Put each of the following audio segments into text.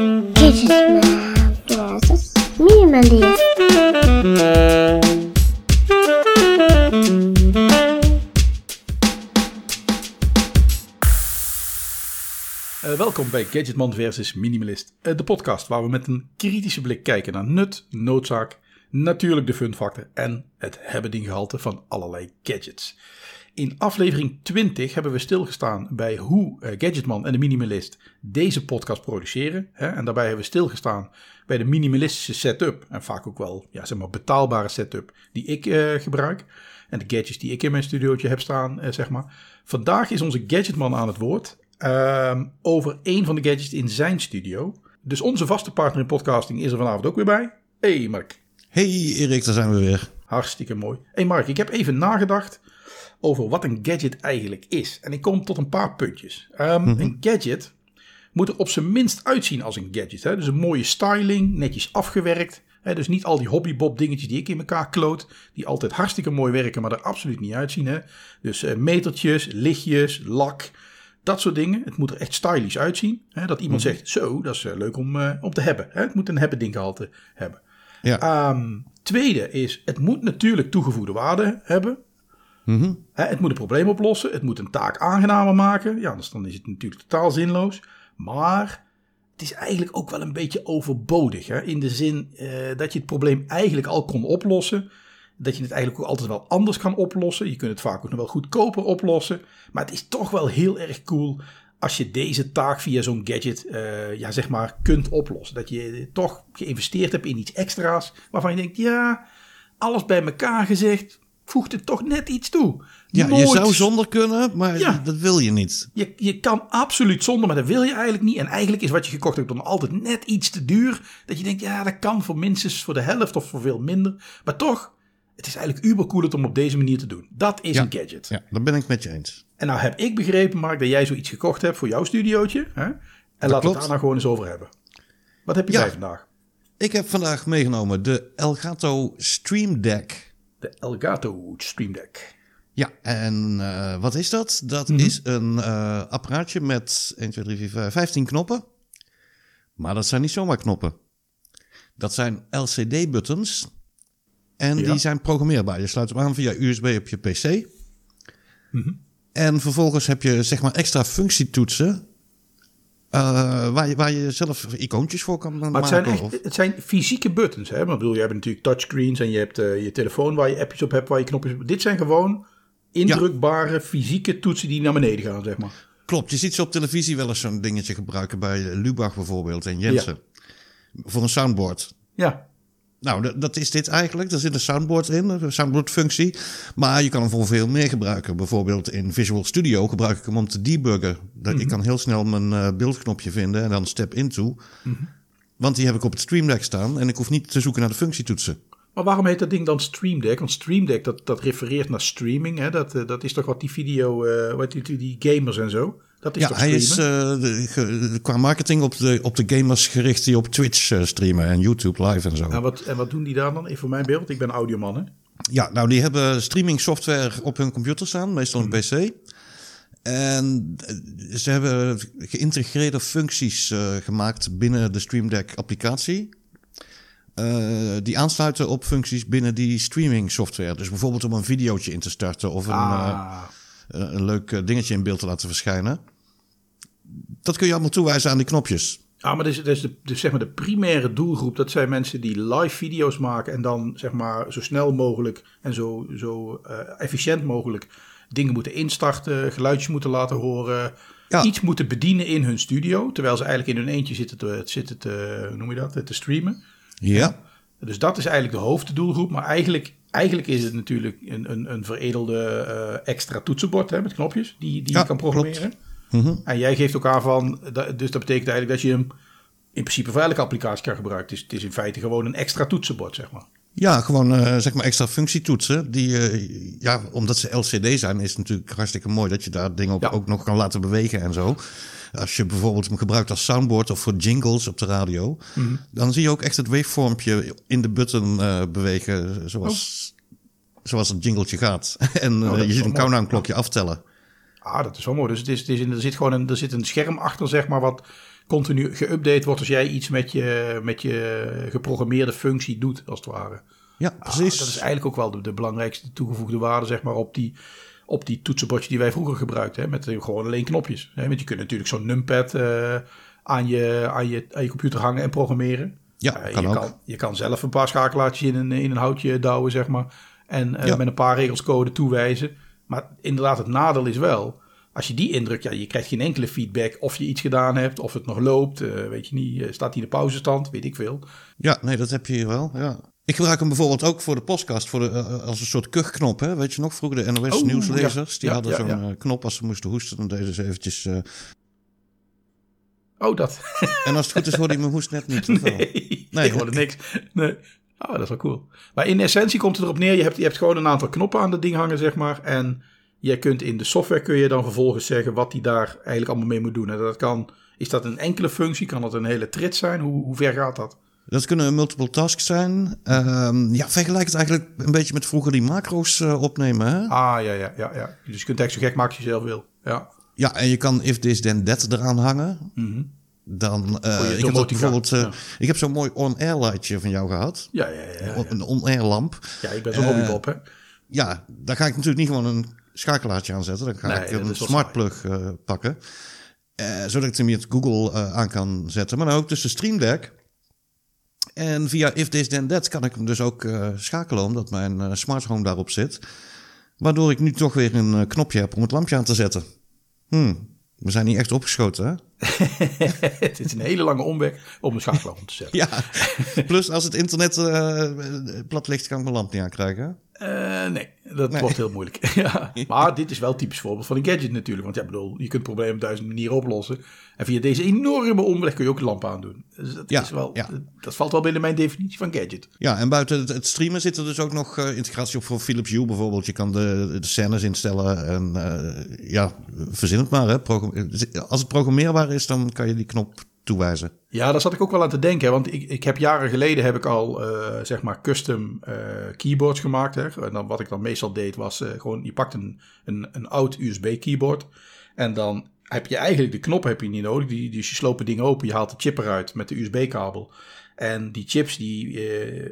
Minimalist. Uh, welkom bij Gadgetman versus Minimalist, uh, de podcast waar we met een kritische blik kijken naar nut, noodzaak, natuurlijk de funfactor en het hebben-dinggehalte van allerlei gadgets. In aflevering 20 hebben we stilgestaan bij hoe uh, Gadgetman en de Minimalist deze podcast produceren. En daarbij hebben we stilgestaan bij de minimalistische setup. En vaak ook wel ja, zeg maar betaalbare setup die ik uh, gebruik. En de gadgets die ik in mijn studiootje heb staan, uh, zeg maar. Vandaag is onze Gadgetman aan het woord ehm, over een van de gadgets in zijn studio. Dus onze vaste partner in podcasting is er vanavond ook weer bij. Hey Mark. Hey Erik, daar zijn we weer. Hartstikke mooi. Hey Mark, ik heb even nagedacht over wat een gadget eigenlijk is. En ik kom tot een paar puntjes. Um, mm -hmm. Een gadget moet er op zijn minst uitzien als een gadget. Hè? Dus een mooie styling, netjes afgewerkt. Hè? Dus niet al die hobbybob dingetjes die ik in elkaar kloot. Die altijd hartstikke mooi werken, maar er absoluut niet uitzien. Hè? Dus uh, metertjes, lichtjes, lak, dat soort dingen. Het moet er echt stylish uitzien. Hè? Dat iemand mm -hmm. zegt, zo, dat is uh, leuk om, uh, om te hebben. Hè? Het moet een hebben dinggehalte hebben. Ja. Um, tweede is, het moet natuurlijk toegevoegde waarde hebben. -hmm. Het moet een probleem oplossen. Het moet een taak aangenamer maken. Ja, anders dan is het natuurlijk totaal zinloos. Maar het is eigenlijk ook wel een beetje overbodig. Hè? In de zin uh, dat je het probleem eigenlijk al kon oplossen. Dat je het eigenlijk ook altijd wel anders kan oplossen. Je kunt het vaak ook nog wel goedkoper oplossen. Maar het is toch wel heel erg cool als je deze taak via zo'n gadget uh, ja, zeg maar kunt oplossen. Dat je toch geïnvesteerd hebt in iets extra's waarvan je denkt, ja, alles bij elkaar gezegd, voegt het toch net iets toe. Ja, Nooit. je zou zonder kunnen, maar ja. dat wil je niet. Je, je kan absoluut zonder, maar dat wil je eigenlijk niet. En eigenlijk is wat je gekocht hebt dan altijd net iets te duur. Dat je denkt, ja, dat kan voor minstens voor de helft of voor veel minder. Maar toch, het is eigenlijk ubercool om op deze manier te doen. Dat is ja. een gadget. Ja, dat ben ik met je eens. En nou heb ik begrepen, Mark, dat jij zoiets gekocht hebt voor jouw studiootje. Hè? En dat laten we het daar nou gewoon eens over hebben. Wat heb je ja. vandaag? Ik heb vandaag meegenomen de Elgato Stream Deck. De Elgato Stream Deck. Ja, en uh, wat is dat? Dat mm -hmm. is een uh, apparaatje met 1, 2, 3, 4, 5, 15 knoppen. Maar dat zijn niet zomaar knoppen. Dat zijn LCD-buttons. En ja. die zijn programmeerbaar. Je sluit hem aan via USB op je PC. Mm -hmm. En vervolgens heb je zeg maar extra functietoetsen. Uh, waar, je, waar je zelf icoontjes voor kan maar maken. Het zijn, echt, het zijn fysieke buttons. Hè? Maar bedoel, je hebt natuurlijk touchscreens en je hebt uh, je telefoon waar je appjes op hebt, waar je knopjes op. Dit zijn gewoon indrukbare ja. fysieke toetsen die naar beneden gaan, zeg maar. Klopt, je ziet ze op televisie wel eens zo'n dingetje gebruiken bij Lubach bijvoorbeeld en Jensen. Ja. Voor een soundboard. Ja. Nou, dat is dit eigenlijk. Er zit een soundboard in, een soundboard-functie. Maar je kan hem voor veel meer gebruiken. Bijvoorbeeld in Visual Studio gebruik ik hem om te debuggen. Mm -hmm. Ik kan heel snel mijn uh, beeldknopje vinden en dan step into. Mm -hmm. Want die heb ik op het Stream Deck staan en ik hoef niet te zoeken naar de functietoetsen. Maar waarom heet dat ding dan Stream Deck? Want Stream Deck, dat, dat refereert naar streaming. Hè? Dat, dat is toch wat die video, uh, wat die, die gamers en zo. Dat is ja, toch hij is uh, de, ge, qua marketing op de, op de gamers gericht die op Twitch uh, streamen en YouTube live en zo. En wat, en wat doen die daar dan? Even voor mijn beeld, ik ben audioman hè? Ja, nou die hebben streaming software op hun computer staan, meestal een PC. En ze hebben geïntegreerde functies uh, gemaakt binnen de Stream Deck applicatie. Uh, die aansluiten op functies binnen die streaming software. Dus bijvoorbeeld om een videootje in te starten of een, ah. uh, een leuk dingetje in beeld te laten verschijnen. Dat kun je allemaal toewijzen aan die knopjes. Ah, maar dus, dus, de, dus zeg maar de primaire doelgroep, dat zijn mensen die live video's maken en dan zeg maar zo snel mogelijk en zo, zo efficiënt mogelijk dingen moeten instarten, geluidjes moeten laten horen, ja. iets moeten bedienen in hun studio, terwijl ze eigenlijk in hun eentje zitten te, zitten te noem je dat, te streamen. Ja. Dus dat is eigenlijk de hoofddoelgroep. Maar eigenlijk, eigenlijk is het natuurlijk een, een, een veredelde uh, extra toetsenbord hè, met knopjes die, die ja, je kan programmeren. Mm -hmm. En jij geeft ook aan van, dus dat betekent eigenlijk dat je hem in principe voor elke applicatie kan gebruiken. Het is, het is in feite gewoon een extra toetsenbord, zeg maar. Ja, gewoon uh, zeg maar extra functietoetsen. Die, uh, ja, omdat ze LCD zijn, is het natuurlijk hartstikke mooi dat je daar dingen op ja. ook nog kan laten bewegen en zo. Als je bijvoorbeeld hem gebruikt als soundboard of voor jingles op de radio, mm -hmm. dan zie je ook echt het waveformpje in de button uh, bewegen zoals, oh. zoals het jingletje gaat. en oh, je ziet een countdown klokje aftellen. Ah, dat is wel mooi. Dus het is, het is, er zit gewoon een, er zit een scherm achter, zeg maar, wat continu geüpdate wordt als jij iets met je, met je geprogrammeerde functie doet, als het ware. Ja, Ah, precies. dat is eigenlijk ook wel de, de belangrijkste toegevoegde waarde, zeg maar, op die, op die toetsenbordje die wij vroeger gebruikten. Hè, met eh, gewoon alleen knopjes. Hè, want je kunt natuurlijk zo'n numpad eh, aan, je, aan, je, aan je computer hangen en programmeren. Ja, Eh, kan je, ook. kan, je kan zelf een paar schakelaartjes in een, in een houtje douwen, zeg maar. En Ja. met een paar regels code toewijzen. Maar inderdaad, het nadeel is wel... Als je die indrukt, ja, je krijgt geen enkele feedback of je iets gedaan hebt, of het nog loopt. weet je niet, staat hij in de pauzestand, weet ik veel. Ja, nee, dat heb je hier wel. Ja. Ik gebruik hem bijvoorbeeld ook voor de podcast, voor de, eh, als een soort kuchknop. Hè? Weet je nog, vroeger de Oh, NOS-nieuwslezers, die ja, hadden ja, zo'n ja. eh, knop als ze moesten hoesten. Dan deden ze eventjes... eh, Oh, dat. En als het goed is, hoorde je mijn hoest net niet. Nee, Nee, ik hoorde niks. Nee. Oh, dat is wel cool. Maar in essentie komt het erop neer, je hebt, je hebt gewoon een aantal knoppen aan dat ding hangen, zeg maar. En jij kunt in de software kun je dan vervolgens zeggen wat die daar eigenlijk allemaal mee moet doen. En dat kan, is dat een enkele functie? Kan dat een hele trit zijn? Hoe, hoe ver gaat dat? Dat kunnen multiple tasks zijn. Ehm, ja, vergelijk het eigenlijk een beetje met vroeger die macro's eh, opnemen. Hè? Ah, ja, ja, ja, ja. Dus je kunt echt zo gek maken als je zelf wil. Ja. Ja, en je kan if this then that eraan hangen. Mhm. Dan, eh, ik heb bijvoorbeeld, eh, Ja. ik heb zo'n mooi on-air lightje van jou gehad. Ja, ja, ja. ja. Een on-air lamp. Ja, ik ben zo'n hobbybob, hè. Ja, daar ga ik natuurlijk niet gewoon een schakelaartje aan zetten. Dan ga Nee, ik een smart plug pakken. Zodat ik hem met Google aan kan zetten. Maar dan ook dus de Stream Deck. En via If This Then That kan ik hem dus ook eh, schakelen, omdat mijn eh, smart home daarop zit. Waardoor ik nu toch weer een eh, knopje heb om het lampje aan te zetten. Hmm, we zijn niet echt opgeschoten, hè? het is een hele lange omweg om een schakelaar om te zetten. Ja, plus als het internet plat ligt, kan ik mijn lamp niet aankrijgen. Eh, nee, dat Nee. wordt heel moeilijk. ja. Maar dit is wel een typisch voorbeeld van een gadget natuurlijk. Want ja, bedoel, je kunt problemen op duizend manieren oplossen. En via deze enorme omweg kun je ook een lamp aandoen. Dus dat, Ja, is wel, ja. dat valt wel binnen mijn definitie van gadget. Ja, en buiten het, streamen zit er dus ook nog eh, integratie op voor Philips Hue bijvoorbeeld. Je kan de, de scènes instellen en eh, ja, verzin het maar. Hè. Als het programmeerbaar is, dan kan je die knop toewijzen. Ja, daar zat ik ook wel aan te denken. Want ik, ik heb jaren geleden heb ik al eh, zeg maar custom eh, keyboards gemaakt. Hè. En dan, wat ik dan meestal deed was eh, gewoon, je pakt een, een, een oud USB keyboard. En dan heb je eigenlijk de knop heb je niet nodig. Die, dus je sloopt het ding open, je haalt de chip eruit met de USB kabel. En die chips, die,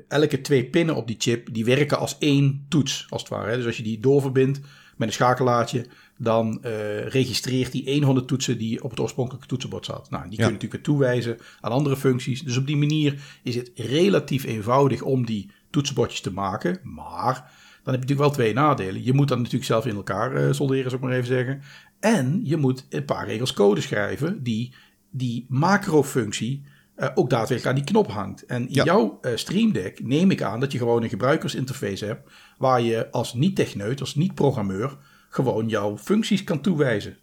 elke twee pinnen op die chip, die werken als één toets, als het ware. Hè. Dus als je die doorverbindt met een schakelaartje, dan eh, registreert die 100 toetsen die op het oorspronkelijke toetsenbord zat. Nou, die kun je natuurlijk toewijzen aan andere functies. Dus op die manier is het relatief eenvoudig om die toetsenbordjes te maken. Maar dan heb je natuurlijk wel twee nadelen. Je moet dat natuurlijk zelf in elkaar eh, solderen, zou ik maar even zeggen. En je moet een paar regels code schrijven die die macrofunctie eh, ook daadwerkelijk aan die knop hangt. En in Ja. jouw eh, Stream Deck neem ik aan dat je gewoon een gebruikersinterface hebt waar je als niet-techneut, als niet-programmeur, gewoon jouw functies kan toewijzen.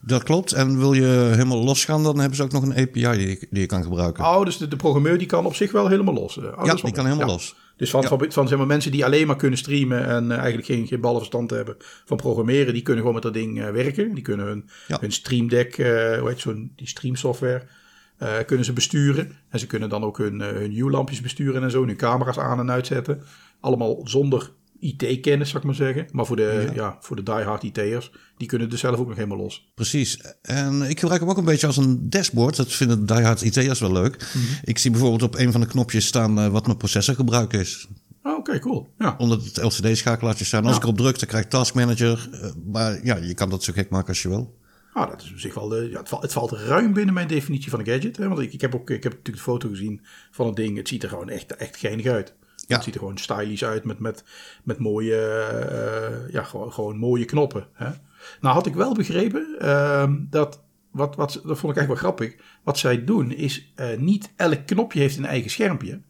Dat klopt. En wil je helemaal losgaan, dan hebben ze ook nog een API die je, die je kan gebruiken. Oh, dus de, de programmeur die kan op zich wel helemaal los. eh. Oh, ja, die kan helemaal Ja. los. Dus van, Ja. van, van zeg maar, mensen die alleen maar kunnen streamen en eigenlijk geen, geen ballenverstand hebben van programmeren, die kunnen gewoon met dat ding werken. Die kunnen hun, Ja. hun Stream Deck, hoe heet zo'n die stream eh, kunnen ze besturen. En ze kunnen dan ook hun, eh, hun U-lampjes besturen en zo, en hun camera's aan en uitzetten. Allemaal zonder IT-kennis, zou ik maar zeggen. Maar voor de, ja. voor de diehard IT'ers, die kunnen dus zelf ook nog helemaal los. Precies. En ik gebruik hem ook een beetje als een dashboard. Dat vinden diehard IT'ers wel leuk. Mhm. Ik zie bijvoorbeeld op een van de knopjes staan eh, wat mijn processorgebruik is. Oh, Oké, cool. Ja. Omdat het LCD-schakelaartjes zijn. Als Ja. ik erop druk, dan krijg ik Task Manager. Maar ja, je kan dat zo gek maken als je wil. Ah, dat is op zich wel. eh, ja, het, valt, het valt ruim binnen mijn definitie van een gadget. Hè? Want ik, ik, heb ook, ik heb natuurlijk de foto gezien van het ding. Het ziet er gewoon echt, echt geinig uit. Ja. Het ziet er gewoon stylish uit met, met, met mooie, eh, ja, gewoon, gewoon mooie knoppen. Hè? Nou had ik wel begrepen ehm, dat, wat, wat, dat vond ik echt wel grappig. Wat zij doen is eh, niet elk knopje heeft een eigen schermpje.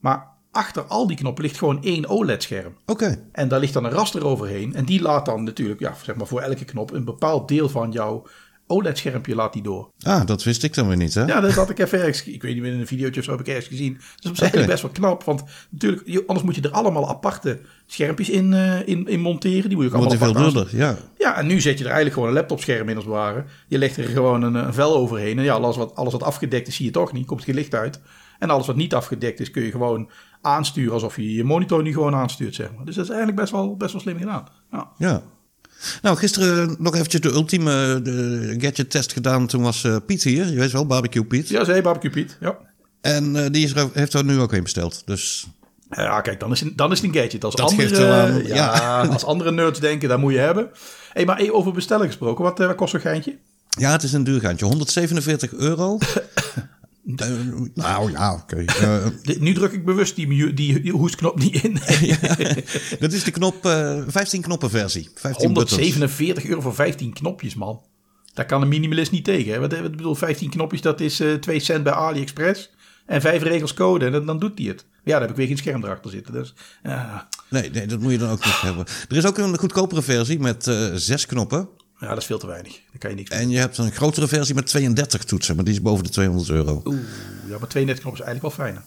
Maar achter al die knoppen ligt gewoon één OLED-scherm. Oké. En daar ligt dan een raster overheen. En die laat dan natuurlijk, ja, zeg maar voor elke knop, een bepaald deel van jouw OLED-schermpje laat die door. Ah, dat wist ik dan weer niet, hè? Ja, dat had ik even ergens, ik weet niet meer in een videootje of zo heb ik ergens gezien. Dus dat is eigenlijk Oké. best wel knap. Want natuurlijk, anders moet je er allemaal aparte schermpjes in, eh, in, in monteren. Die moet je ook Wordt allemaal veel ja. ja, en nu zet je er eigenlijk gewoon een laptopscherm in als het ware. Je legt er gewoon een, een vel overheen. En ja, alles wat, alles wat afgedekt is, zie je toch niet. Komt geen licht uit. En alles wat niet afgedekt is, kun je gewoon aansturen alsof je je monitor nu gewoon aanstuurt, zeg maar. Dus dat is eigenlijk best wel, best wel slim gedaan. Ja. Ja. Nou, gisteren nog eventjes de ultieme de gadget test gedaan. Toen was uh, Piet hier, je weet wel, Barbecue Piet. Ja, zei Barbecue Piet, ja. En uh, die is er, heeft er nu ook een besteld, dus... Ja, kijk, dan is, dan is het een gadget. Als, Dat andere, aan, ja, ja. als andere nerds denken, dat moet je hebben. hey, maar hey, over bestellen gesproken, wat, uh, wat kost zo'n geintje? Ja, het is een duur gaantje. 147 euro. Uh, nou ja, oké. Okay. Uh, nu druk ik bewust die, die, die hoestknop niet in. ja, dat is de knop, uh, 15 knoppen versie. 15 147 buttons. euro voor 15 knopjes, man. Daar kan een minimalist niet tegen. Hè? Wat, wat bedoel, 15 knopjes, dat is 2 cent bij AliExpress. En vijf regels code en dan, dan doet hij het. Ja, daar heb ik weer geen scherm erachter zitten. Dus, ja. nee, nee, dat moet je dan ook niet hebben. Er is ook een goedkopere versie met zes knoppen. Ja, dat is veel te weinig. Daar kan je niks mee. En je hebt een grotere versie met 32 toetsen, maar die is boven de 200 euro. Oeh, ja, maar 32 knoppen is eigenlijk wel fijner.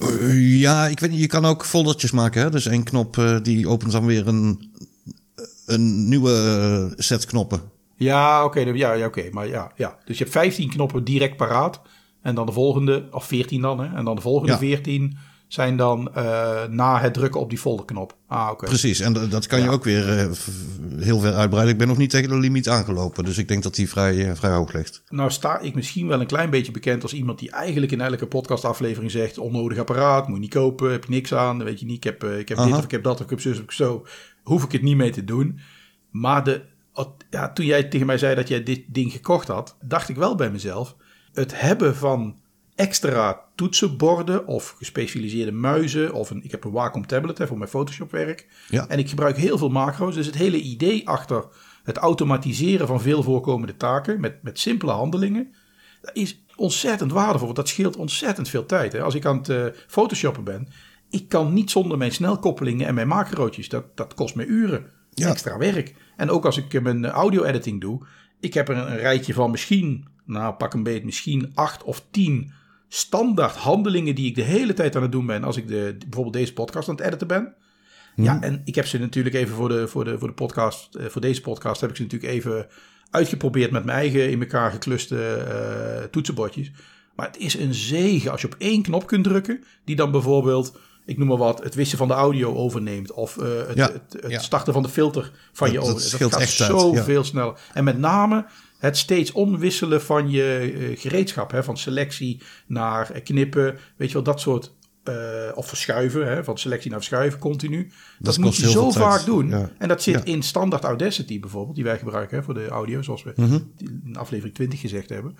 Uh, ja, ik weet niet, je kan ook foldertjes maken. Hè? Dus één knop uh, die opent dan weer een, een nieuwe set knoppen. Ja, oké, okay, ja, ja, oké, maar ja, ja. Dus je hebt 15 knoppen direct paraat. En dan de volgende, of 14 dan, hè? En dan de volgende Ja. 14 zijn dan uh, na het drukken op die folderknop. Ah, oké. Precies, en dat, kan je ook weer eh, heel ver uitbreiden. Ik ben nog niet tegen de limiet aangelopen, dus ik denk dat die vrij, eh, vrij hoog ligt. Nou sta ik misschien wel een klein beetje bekend als iemand die eigenlijk in elke podcastaflevering zegt... onnodig apparaat, moet je niet kopen, heb je niks aan, weet je niet. Ik heb, eh, ik heb dit of ik heb dat of ik heb zus of ik zo. Hoef ik het niet mee te doen. Maar de, ja, toen jij tegen mij zei dat jij dit ding gekocht had... dacht ik wel bij mezelf... het hebben van extra toetsenborden of gespecialiseerde muizen... of een, ik heb een Wacom tablet hè, voor mijn Photoshop werk... Ja. En ik gebruik heel veel macro's. Dus het hele idee achter het automatiseren van veel voorkomende taken met, met simpele handelingen, dat is ontzettend waardevol. Want dat scheelt ontzettend veel tijd. Hè. Als ik aan het eh, photoshoppen ben, ik kan niet zonder mijn snelkoppelingen en mijn macrootjes. Dat, dat kost me uren Ja. extra werk. En ook als ik eh, mijn audio-editing doe, ik heb er een, een rijtje van misschien, nou pak een beet, misschien acht of tien standaard handelingen die ik de hele tijd aan het doen ben als ik de, bijvoorbeeld deze podcast aan het editen ben. Ja, en ik heb ze natuurlijk even voor de, voor de, voor de podcast, eh, voor deze podcast heb ik ze natuurlijk even uitgeprobeerd met mijn eigen in elkaar gekluste eh, toetsenbordjes. Maar het is een zegen als je op één knop kunt drukken, die dan bijvoorbeeld, ik noem maar wat, het wissen van de audio overneemt. Of eh, het, Ja, het, het ja. starten van de filter van Dat- je dat overneemt. scheelt gaat zoveel ja. sneller. En met name het steeds omwisselen van je eh, gereedschap. Hè, van selectie naar eh, knippen. Weet je wel, dat soort. eh, of verschuiven, hè, van selectie naar verschuiven continu. Dat, moet je zo tijd. vaak doen. Ja. En dat zit Ja. in standaard Audacity bijvoorbeeld, die wij gebruiken hè, voor de audio, zoals we Mhm. in aflevering 20 gezegd hebben.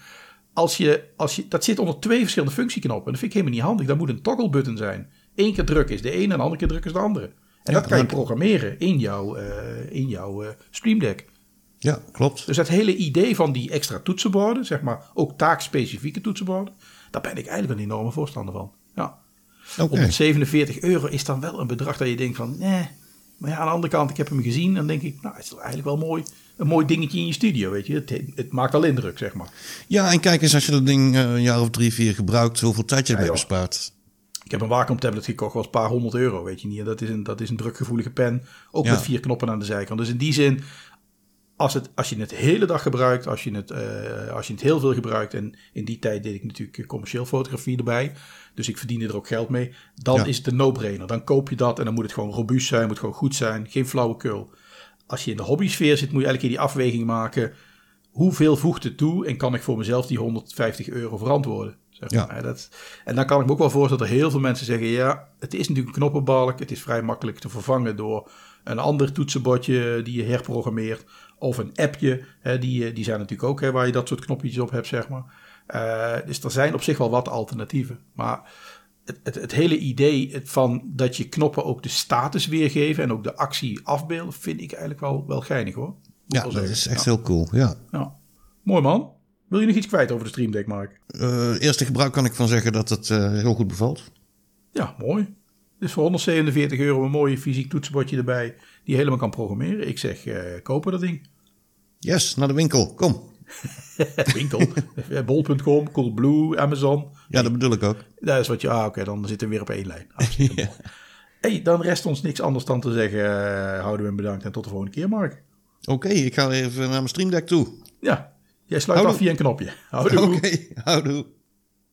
Als je, als je, dat zit onder twee verschillende functieknoppen. En dat vind ik helemaal niet handig. Dat moet een toggle button zijn. Eén keer drukken is de ene en de andere keer drukken is de andere. En Ja, dat kan je programmeren in jouw, eh, in jouw Stream Deck. Ja, klopt. Dus het hele idee van die extra toetsenborden, zeg maar ook taakspecifieke toetsenborden, daar ben ik eigenlijk een enorme voorstander van. Ja. Oké. 147 euro is dan wel een bedrag dat je denkt van, nee. Maar ja, aan de andere kant, ik heb hem gezien, dan denk ik, nou, het is eigenlijk wel mooi. Een mooi dingetje in je studio, weet je. Het, het maakt al indruk, zeg maar. Ja, en kijk eens als je dat ding eh, een jaar of drie, vier gebruikt, hoeveel tijd je ermee joh. bespaart. Ik heb een Wacom tablet gekocht, was een paar honderd euro, weet je niet. En dat is een, dat is een drukgevoelige pen, ook Ja. met vier knoppen aan de zijkant. Dus in die zin, als, het, als je het hele dag gebruikt, als je, het, eh, als je het heel veel gebruikt... en in die tijd deed ik natuurlijk commercieel fotografie erbij... dus ik verdiende er ook geld mee... dan Ja. is het een no-brainer. Dan koop je dat en dan moet het gewoon robuust zijn, moet gewoon goed zijn, geen flauwekul. Als je in de hobby-sfeer zit, moet je elke keer die afweging maken... hoeveel voegt het toe en kan ik voor mezelf die 150 euro verantwoorden? Zeg Ja. Dat, en dan kan ik me ook wel voorstellen dat er heel veel mensen zeggen... ja, het is natuurlijk een knoppenbalk. Het is vrij makkelijk te vervangen door een ander toetsenbordje die je herprogrammeert... of een appje, hè, die, die zijn natuurlijk ook hè, waar je dat soort knopjes op hebt, zeg maar. Eh, dus er zijn op zich wel wat alternatieven. Maar het, het, het hele idee van dat je knoppen ook de status weergeven... en ook de actie afbeelden, vind ik eigenlijk wel, wel geinig hoor. Moet Ja, dat is echt Ja. heel cool. Ja. Ja. Mooi man. Wil je nog iets kwijt over de Stream Deck, Mark? Eh, eerste gebruik kan ik van zeggen dat het eh, heel goed bevalt. Ja, mooi. Dus voor 147 euro een mooie fysiek toetsenbordje erbij... die je helemaal kan programmeren. Ik zeg, eh, kopen dat ding. Yes, naar de winkel. Kom. Winkel. Bol.com, Coolblue, Amazon. Ja, dat bedoel ik ook. Dat is wat je... Ah, oké, dan zitten we weer op één lijn. Hartstikke mooi. hey, dan rest ons niks anders dan te zeggen... houden we hem bedankt en tot de volgende keer, Mark. Oké, ik ga even naar mijn Stream Deck toe. Ja, jij sluit Houdoe. af via een knopje. Houdoe. Oké, houdoe.